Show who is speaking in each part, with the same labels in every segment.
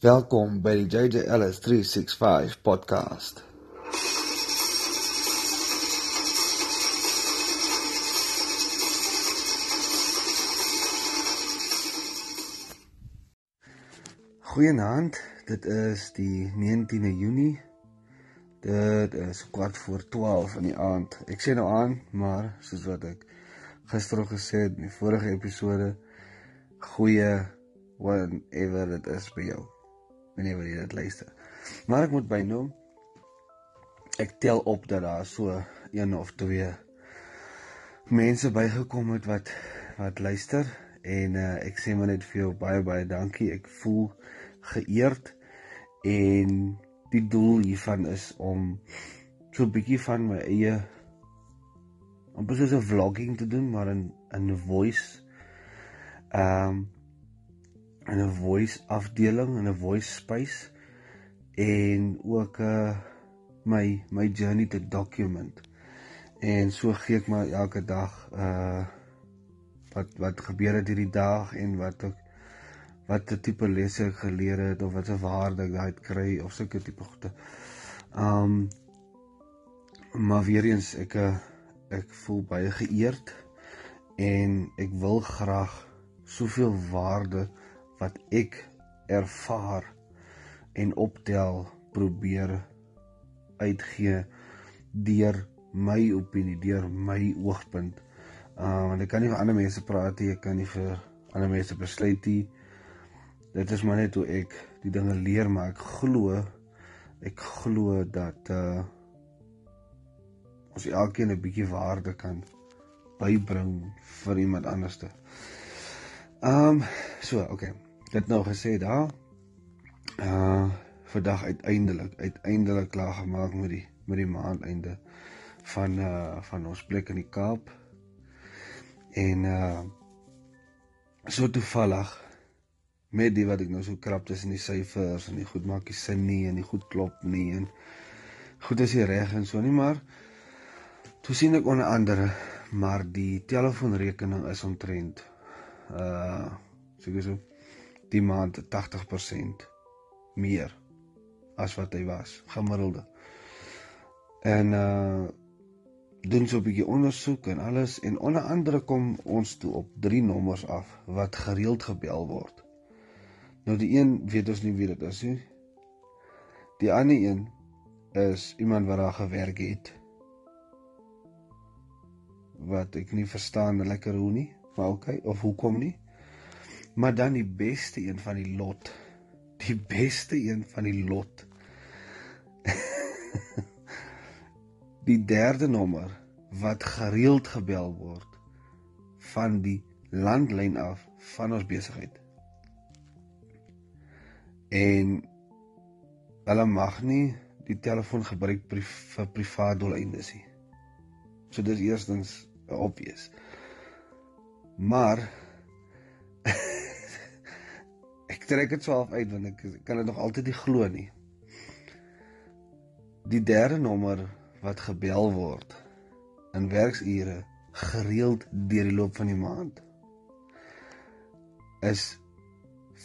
Speaker 1: Welkom by die JJ Ellis 365 podcast. Goeienaand. Dit is die 19de Junie. Dit is kwart voor 12 in die aand. Ek sê nou aan, maar soos wat ek gister al gesê het in die vorige episode, goeie whatever dit is by jou wanneer jy dit luister. Maar ek moet bynoem ek tel op dat daar so een of twee mense bygekom het wat wat luister en uh, ek sê maar net vir jou baie baie dankie. Ek voel geëerd en die doel hiervan is om so 'n bietjie van my eie om presies 'n vlogging te doen maar in 'n voice ehm um, in 'n voice afdeling in 'n voice space en ook uh, my my journey te document. En so gee ek maar elke dag uh wat wat gebeur het hierdie dag en wat ek wat 'n tipe lesse ek geleer het of wat 'n waarde ek daai kry of sulke tipe goede. Um maar weer eens ek uh, ek voel baie geëerd en ek wil graag soveel waarde wat ek ervaar en optel probeer uitgee deur my opinie, deur my oogpunt. Uh want ek kan nie vir ander mense praat nie, ek kan nie vir ander mense besluit nie. Dit is maar net hoe ek die dinge leer, maar ek glo ek glo dat uh ons elkeen 'n bietjie waarde kan bybring vir iemand anderste. Ehm um, so, okay dit nou gesê daar. Uh vandag uiteindelik uiteindelik klaar gemaak met die met die maand einde van uh van ons plek in die Kaap. En uh so toevallig met die wat ek nou so krap tussen die syfers en die goed maak nie sin nie en die goed klop nie en goed is hier reg en so nie maar toe sien ek onder andere maar die telefoonrekening is omtrent uh so die maand 80% meer as wat hy was gemiddelde. En uh doen so 'n bietjie ondersoek en alles en onder andere kom ons toe op drie nommers af wat gereeld gebel word. Nou die een weet ons nie wie dit is nie. Die ander een is iemand wat daar gewerk het. Wat ek nie verstaan lekker hoe nie, maar okay, of hoekom nie? Maar dan die beste een van die lot. Die beste een van die lot. die derde nommer wat gereeld gebel word van die landlyn af van ons besigheid. En hulle mag nie die telefoon gebruik vir privaat doeleindes nie. So dis eerstens obvious. Maar trek dit swaalf uit want ek kan dit nog altyd nie glo nie. Die derde nommer wat gebel word in werksure gereeld deur die loop van die maand is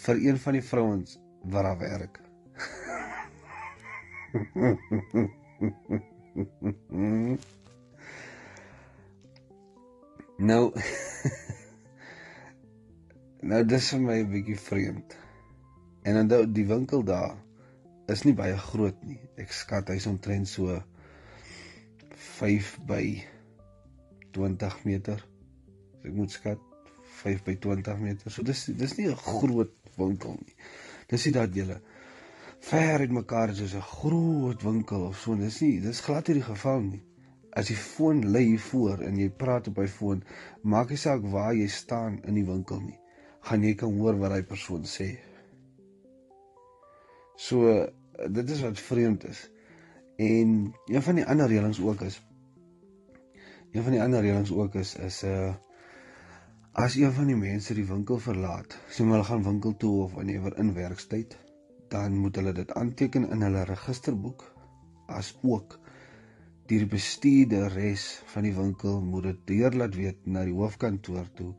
Speaker 1: vir een van die vrouens wat daar werk. nou Nou dis vir my 'n bietjie vreemd. En dan die winkel daar is nie baie groot nie. Ek skat hy's omtrent so 5 by 20 meter. As ek moet skat 5 by 20 meter. So dis dis nie 'n groot winkel nie. Dis nie dat jy ver uit mekaar soos 'n groot winkel of so. Dis nie, dis glad nie die geval nie. As die foon lê voor en jy praat op hy foon, maak nie saak waar jy staan in die winkel nie. Gaan jy kan hoor wat hy persoon sê. So dit is wat vreemd is. En een van die ander reëlings ook is een van die ander reëlings ook is is 'n uh, as een van die mense die winkel verlaat, sê hulle gaan winkel toe of wanneer in werkstyd, dan moet hulle dit aanteken in hulle registerboek as ook die bestuurderes van die winkel moet dit deur laat weet na die hoofkantoor toe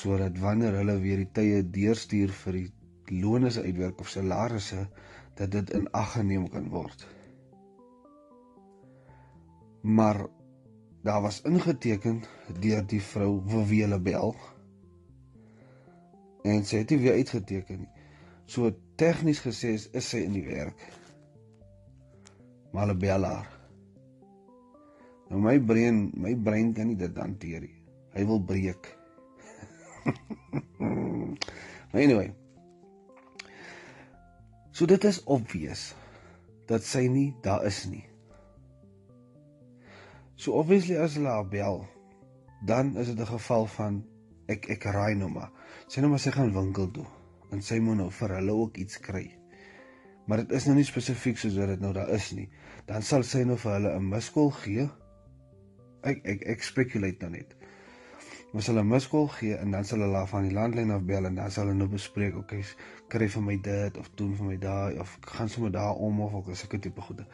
Speaker 1: sodat wanneer hulle weer die tye deurstuur vir die lone se uitwerk of salarisse dat dit in ag geneem kan word. Maar daar was ingeteken deur die vrou wie hulle bel. En sy het dit weer uitgeteken. So tegnies gesê is, is sy in die werk. Maar hulle bel haar. Nou my brein, my brein kan nie dit hanteer nie. Hy wil breek. anyway. So dit is obvious dat sy nie daar is nie. So obviously as hulle haar bel, dan is dit 'n geval van ek ek raai nou maar. Sy nou maar sy gaan winkel toe en sy moet nou vir hulle ook iets kry. Maar dit is nou nie spesifiek soos wat dit nou daar is nie. Dan sal sy nou vir hulle 'n miskol gee. Ek ek ek speculate nou net ons hulle miskol gee en dan sal hulle van die landlyn af bel en dan sal hulle nou bespreek, okay, kry vir my dit of doen vir my daai of gaan sommer daar om of ook sulke tipe goede.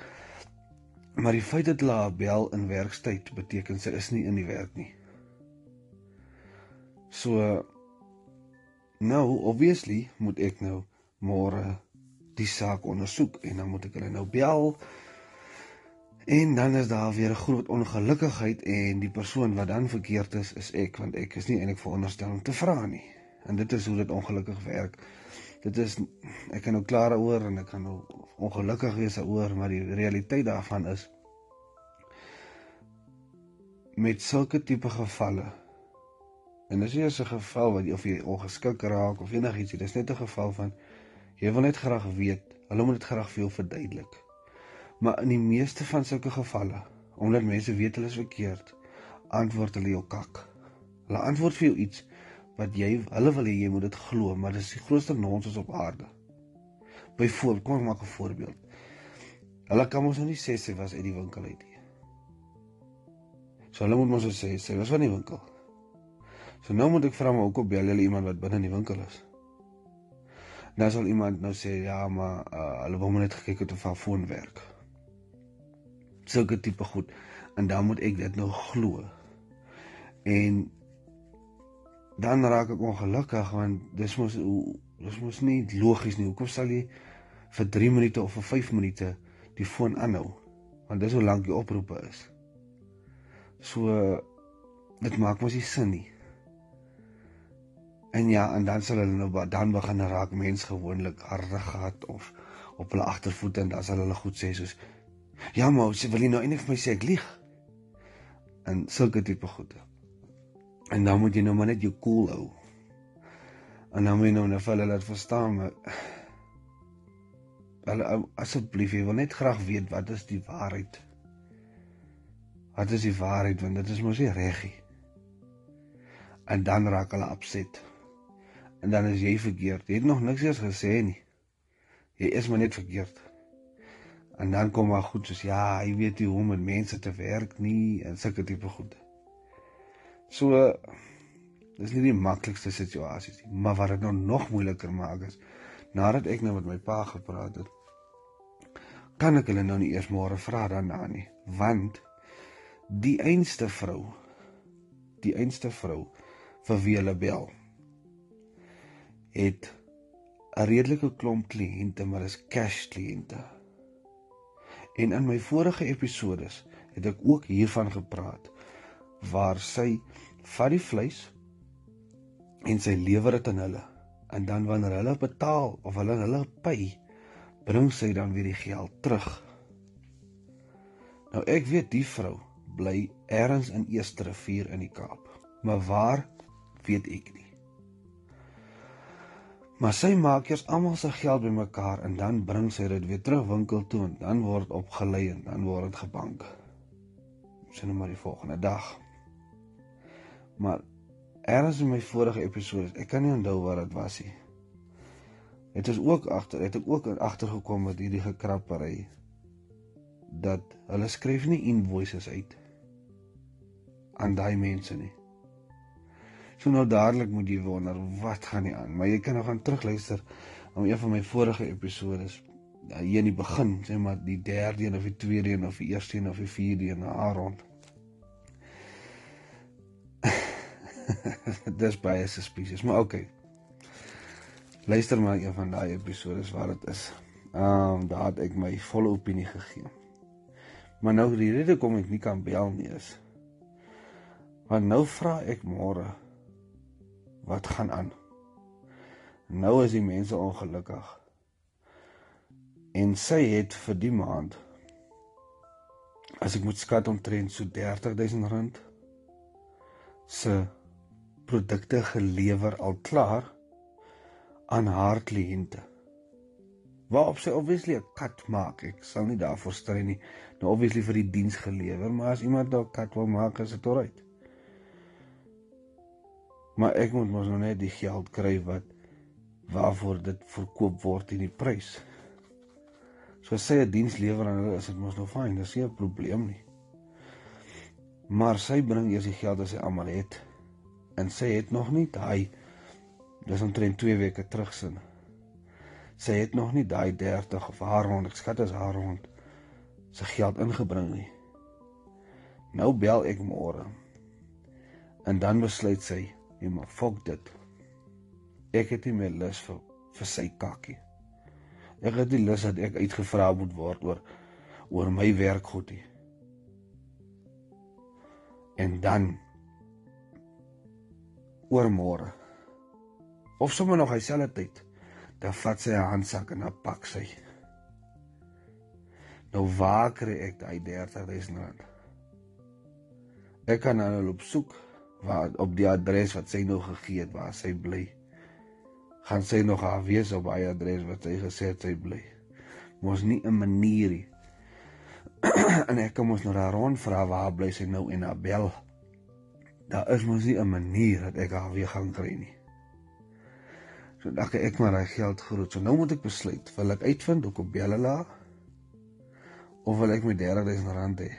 Speaker 1: Maar die feit dat hulle bel in werkstyd beteken sy is nie in die werk nie. So nou obviously moet ek nou môre die saak ondersoek en dan moet ek hulle nou bel En dan is daar weer 'n groot ongelukkigheid en die persoon wat dan verkeerd is is ek want ek is nie eintlik veronderstel om te vra nie. En dit is hoe dit ongelukkig werk. Dit is ek kan nou klaar oor en ek kan nou ongelukkig wees oor, maar die realiteit daarvan is met sulke tipe gevalle. En as jy 'n geval wat of jy ongeskik raak of enigiets, dit is net 'n geval van jy wil net graag weet, hulle moet dit graag vir jou verduidelik. Maar in die meeste van sulke gevalle, omdat mense weet hulle is verkeerd, antwoord hulle jou kak. Hulle antwoord vir jou iets wat jy hulle wil hê jy moet dit glo, maar dit is die grootste nonsens op aarde. Byvoorbeeld, kom ek maak 'n voorbeeld. Hulle kan mos nou nie sê sy was uit die winkel uit nie. So hulle moet mos sê sy was van die winkel. So nou moet ek vra maar hoekom bel hulle iemand wat binne in die winkel is? Nou sal iemand nou sê ja, maar uh, hulle wou net gekyk het of haar foon werk sulke tipe goed en dan moet ek dit nou glo. En dan raak ek ongelukkig want dis mos dis mos nie logies nie. Hoekom sal jy vir 3 minute of vir 5 minute die foon aanhou? Want dis hoe lank die oproepe is. So dit maak mos nie sin nie. En ja, en dan sal hulle nou dan begin raak mens gewoonlik harde gehad of op hulle agtervoete en dan sal hulle goed sê soos Ja, maar sy wil nie nou eintlik vir my sê ek lieg. En sulke tipe goede. En dan moet jy nou maar net jou cool hou. En dan moet jy nou net vir hulle laat verstaan maar hulle asseblief jy wil net graag weet wat is die waarheid. Wat is die waarheid want dit is mos nie reggie. En dan raak hulle opset. En dan is jy verkeerd. Jy het nog niks eens gesê nie. Jy is maar net verkeerd. En dan kom maar goed soos ja, hy weet nie hoe om met mense te werk nie en sulke tipe goed. So dis nie die maklikste situasies nie, maar wat dit nou nog moeiliker maak is nadat ek nou met my pa gepraat het, kan ek hulle nou nie eers môre vra daarna nie, want die einste vrou, die einste vrou vir wie hulle bel, het 'n redelike klomp kliënte, maar dis cash kliënte. En in my vorige episode het ek ook hiervan gepraat waar sy vat die vleis en sy lewer dit aan hulle en dan wanneer hulle betaal of hulle hulle pay bring sy dan weer die geld terug. Nou ek weet die vrou bly ergens in Eersterivier in die Kaap. Maar waar weet ek nie. Maar sy maak eers almal se geld bymekaar en dan bring sy dit weer terug winkel toe en dan word opgelei en dan word dit gebank. Sien nou maar die volgende dag. Maar eers in my vorige episode, ek kan nie onthou wat dit was nie. Het is ook agter, het ek ook agtergekom met hierdie gekrappery dat hulle skryf nie invoices uit aan daai mense nie. So nou dadelik moet jy wonder wat gaan nie aan. Maar jy kan nou gaan terugluister na een van my vorige episode is ja, hier in die begin, sê maar die derde een of die tweede een of die eerste een of die vierde een na rond. Dis baie suspicious, maar okay. luister maar een van daai episode waar dit is. Ehm um, daar het ek my volle opinie gegee. Maar nou die rede kom ek nie kan bel nie is want nou vra ek môre wat gaan aan. Nou is die mense ongelukkig. En sy het vir die maand as ek moet skat omtrent so 30000 rand se produkte gelewer al klaar aan haar kliënte. Waarop sy obviously 'n kat maak. Ek sal nie daarvoor stry nie. Nou obviously vir die diens gelewer, maar as iemand dalk kat wil maak, is dit alright. Maar ek moet mos nou net die geld kry wat waarvoor dit verkoop word in die prys. So as sy 'n diens lewer hulle, is dit mos nou fyn, dis nie 'n probleem nie. Maar sy bring eers die geld as sy almal het en sy het nog nie daai dis omtrent 2 weke terug sin. Sy het nog nie daai 30 of haar rond, ek skat as haar rond sy geld ingebring nie. Nou bel ek môre. En dan besluit sy, "Nee, maar fok dit. Ek het nie meer lus vir vir sy kakkie. Ek het nie lus dat ek uitgevra moet word oor oor my werk goed nie." En dan oor môre. Of sommer nog dieselfde tyd. Dan vat sy 'n handsak en dan pak sy. Nou waar kry ek daai 30000 rand? Ek kan nou loop soek waar op die adres wat sy nou gegee het waar sy bly. Gaan sy nog haar wees op daai adres wat sy gesê het sy bly. Mos nie 'n manier nie. en ek kom ons nou daar rond vra waar bly sy nou en haar bel daar is mos nie 'n manier dat ek haar weer gaan kry nie. So dink ek maar hy geld groot. So nou moet ek besluit, wil ek uitvind hoe kom bel hulle of wil ek my 30000 rand hê?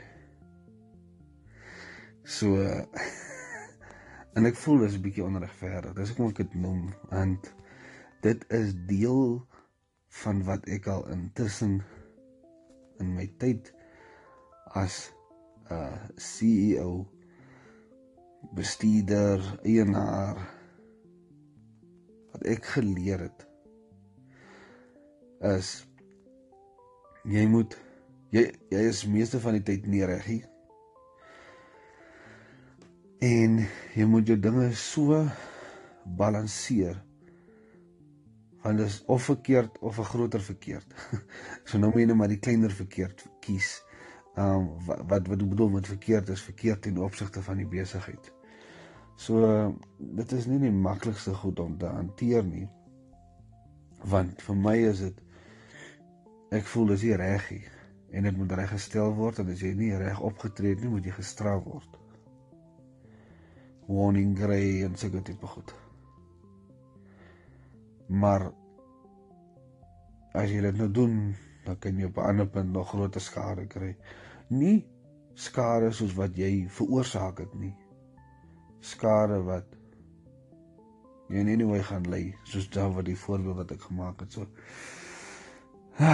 Speaker 1: So en ek voel dis 'n bietjie onregverdig. Dis hoekom ek dit noem want dit is deel van wat ek al intussen in my tyd as 'n uh, CEO bestuurder, eienaar wat ek geleer het is jy moet jy jy is meeste van die tyd nie reg nie. En jy moet jou dinge so balanseer want dit is of verkeerd of 'n groter verkeerd. so nou moet jy net maar die kleiner verkeerd kies. Ehm um, wat wat wat bedoel met verkeerd is verkeerd in opsigte van die besigheid. So dit is nie die maklikste goed om te hanteer nie. Want vir my is dit ek voel dis nie reg nie en dit moet reggestel word en as jy nie reg opgetree het nie, moet jy gestraf word. Warning grey en sulke tipe goed. Maar as jy dit nou doen, dan kan jy op 'n ander punt nog groter skade kry. Nie skade soos wat jy veroorsaak het nie skade wat jy nie nou gaan lê soos daai wat die voorbeeld wat ek gemaak het so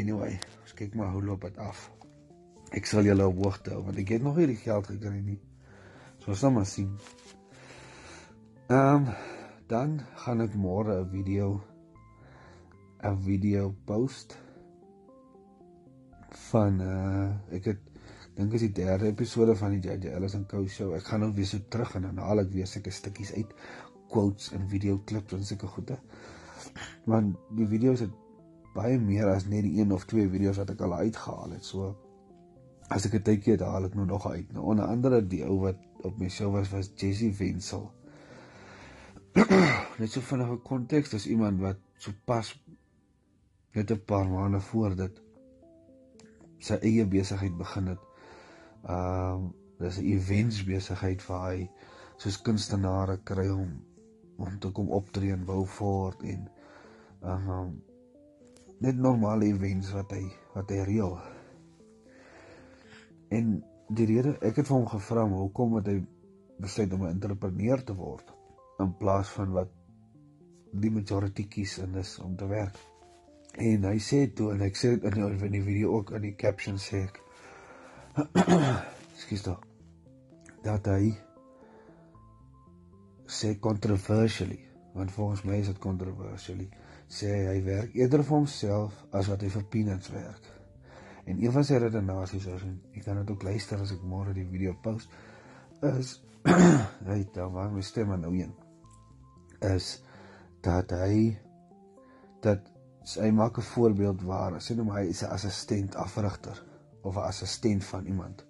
Speaker 1: anyway ons kyk maar hoe loop dit af ek sal julle op hoogte hou want ek het nog nie die geld gekry nie so ons sal maar sien ehm um, dan gaan ek môre 'n video 'n video post van uh ek het dink is die derde episode van die JJ Ellis en Co show. Ek gaan nou weer so terug en dan haal ek weer sulke stukkies uit quotes en video klips en sulke goede. Want die video's het baie meer as net die een of twee video's wat ek al uitgehaal het. So as ek 'n tydjie het, haal ek nou nog uit. Nou onder andere die ou wat op my show was was Jessie Wenzel. net so vinnig 'n konteks, dis iemand wat so pas net 'n paar maande voor dit sy eie besigheid begin het Ehm um, dis 'n events besigheid vir hy soos kunstenaars kry om om te kom optree in Beaufort en ehm um, net normale events wat hy wat hy reël. En die rede ek het vir hom gevra hoekom het hy besluit om 'n entrepreneur te word in plaas van wat die majority kies en dis om te werk. En hy sê toe en ek sê dit in die video ook in die caption sê ek Skus tog. Dat hy sê controversially want volgens my is dit kontroversieel. Sê hy werk eerder vir homself as wat hy vir peanuts werk. En een van sy redenasies is en jy kan dit ook luister as ek môre die video post is hy dan waar my stem nou een is dat hy dat hy maak 'n voorbeeld waar sê nou maar hy is 'n assistent afrigter of 'n assistent van iemand.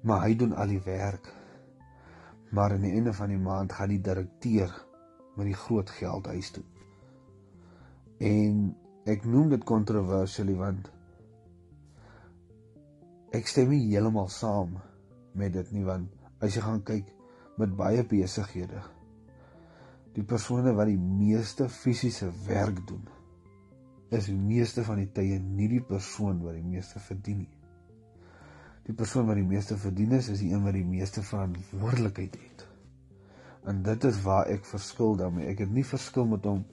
Speaker 1: Maar hy doen al die werk. Maar aan die einde van die maand gaan die direkteur met die groot geld huis toe. En ek noem dit kontroversieel want ek stem nie heeltemal saam met dit nie want as jy gaan kyk met baie besighede die persone wat die meeste fisiese werk doen is die meeste van die tye nie die persoon wat die meeste verdien nie. Die persoon wat die meeste verdien is, is die een wat die meeste verantwoordelikheid het. En dit is waar ek verskil daarmee. Ek het nie verskil met hom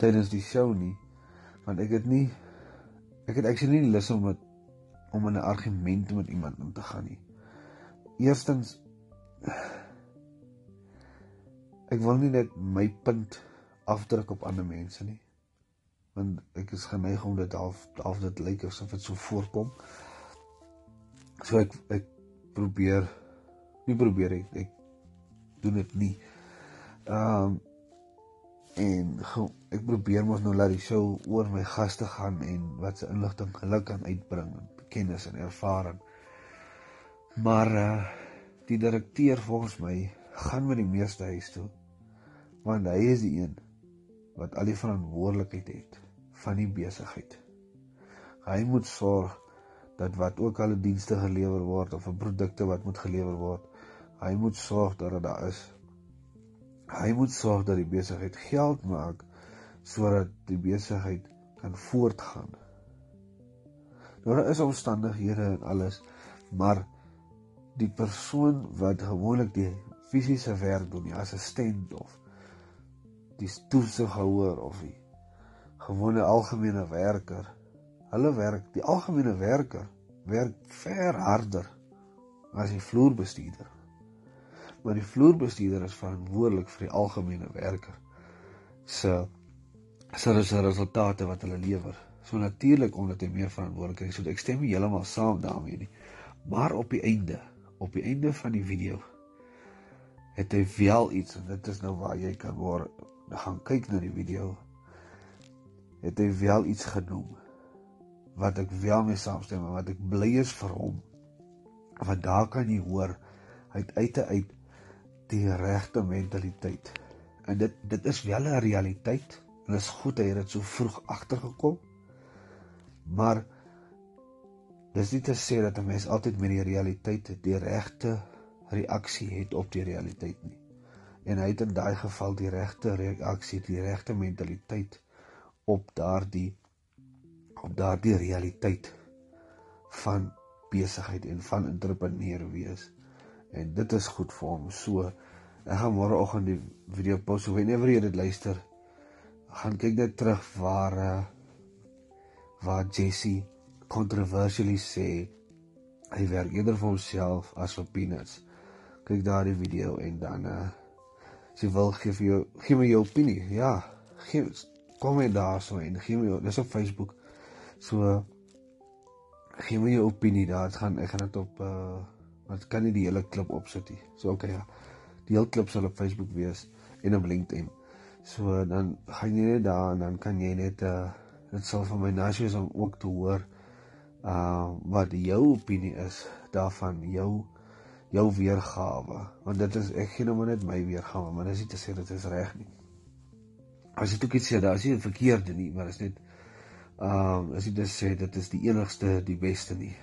Speaker 1: tydens die show nie, want ek het nie ek het actually nie lus om met om in 'n argument met iemand om te gaan nie. Eerstens ek wil nie net my punt afdruk op ander mense nie want ek is geneig om dit half half dit lyk asof dit so voorkom. So ek ek probeer nie probeer ek, ek doen dit nie. Ehm um, en go, ek probeer mos nou laat die show oor my gaste gaan en wat se inligting geluk kan uitbring en kennis en ervaring. Maar uh die direkteur volgens my gaan met die meeste huis toe want hy is die een wat al die verantwoordelikheid het van die besigheid. Hy moet sorg dat wat ook al 'n dienste gelewer word of 'n produkte wat moet gelewer word, hy moet sorg dat dit daar is. Hy moet sorg dat die besigheid geld maak sodat die besigheid kan voortgaan. Nou daar is omstandighede en alles, maar die persoon wat gewoonlik die fisiese werk doen, die assistent of die toesighouer of die gewone algemene werker. Hulle werk, die algemene werker werk ver harder as die vloerbestuurder. Maar die vloerbestuurder is verantwoordelik vir die algemene werker se se resultate wat hulle lewer. So natuurlik omdat hy meer verantwoordelik is, so ek stem heeltemal saam daarmee nie. Maar op die einde, op die einde van die video het hy wel iets en dit is nou waar jy kan hoor gaan kyk na die video het hy wel iets genoem wat ek wel mee saamstem en wat ek bly is vir hom. Want daar kan jy hoor hy het uit uit die regte mentaliteit. En dit dit is wel 'n realiteit en dit is goed hy het dit so vroeg agtergekom. Maar dis nie te sê dat 'n mens altyd met die realiteit die regte reaksie het op die realiteit nie. En hy het in daai geval die regte reaksie, die regte mentaliteit op daardie op daardie realiteit van besigheid en van entrepreneur wees. En dit is goed vir hom. So ek gaan môreoggend die video post so whenever jy dit luister, gaan kyk net terug waar uh, waar Jesse controversially sê hy werk eerder vir homself as vir peanuts. Kyk daardie video en dan uh sy wil gee vir jou gee my jou opinie. Ja, gee kom net daarso en gee my dis op Facebook. So gee my jou opinie daar. Dit gaan ek gaan dit op uh wat kan nie die hele klip opsit nie. So okay ja. Die hele klip sal op Facebook wees en op LinkedIn. So dan gaan jy net daar en dan kan jy net uh dit sal van my nasie is om ook te hoor uh wat jou opinie is daarvan jou jou weergawe. Want dit is ek gee nou maar net my weergawe maar dis nie te sê dit is reg nie. As dit ook iets sê daar is nie 'n verkeerde nie maar is net um, as jy dit sê dit is die enigste die beste nie.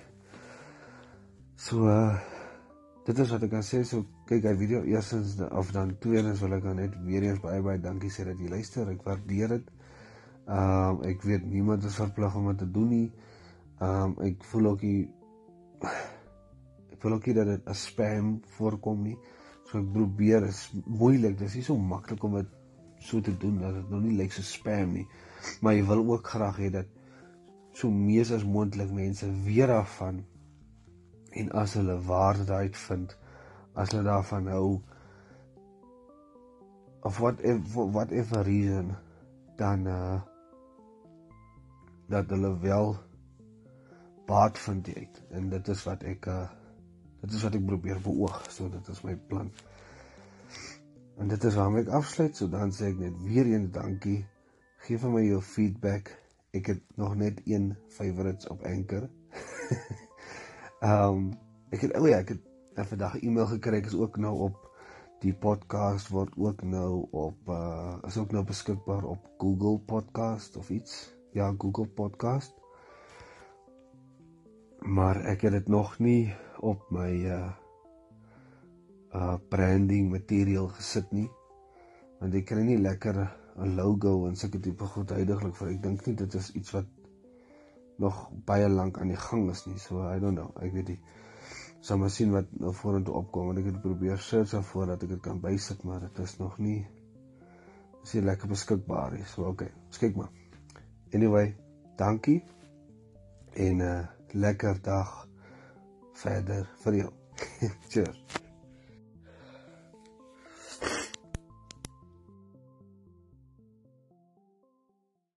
Speaker 1: So uh, dit is wat ek kan sê so kyk hy video eersins of dan tweedens wil ek dan net weer eens baie baie dankie sê dat jy luister ek waardeer dit ehm um, ek weet niemand is verplig om dit te doen nie. Ehm um, ek voel ook ek voel ook dat dit 'n spam voorkom nie. So ek probeer is moeilik. Dis nie so maklik om dit so te doen dat dit nou nie lyk so spam nie. Maar jy wil ook graag hê dat so mees as moontlik mense weer daarvan en as hulle waarde uitvind, as hulle daarvan hou of what if whatever reason dan uh dat hulle wel baat vind dit en dit is wat ek uh dit is wat ek probeer beoog. So dit is my plan. En dit is waarom ek afsluit. So dan sê ek net weer eens dankie. Gee vir my jou feedback. Ek het nog net een favorites op anchor. Um, ek het o oh ja ek het vandag 'n e-mail gekry. Ek is ook nou op die podcast word ook nou op uh is ook nou beskikbaar op Google Podcast of iets. Ja, Google Podcast. Maar ek het dit nog nie op my uh uh branding material gesit nie. Want ek kry nie lekker 'n logo en sulke tipe goed heidaglik vir. Ek dink nie dit is iets wat nog baie lank aan die gang is nie. So I don't know. Ek weet nie sal maar sien wat nou vorentoe opkom want ek het probeer search af voordat ek dit kan bysit maar dit is nog nie is nie lekker beskikbaar nie so okay kyk maar anyway dankie en 'n uh, lekker dag verder vir jou. Cheers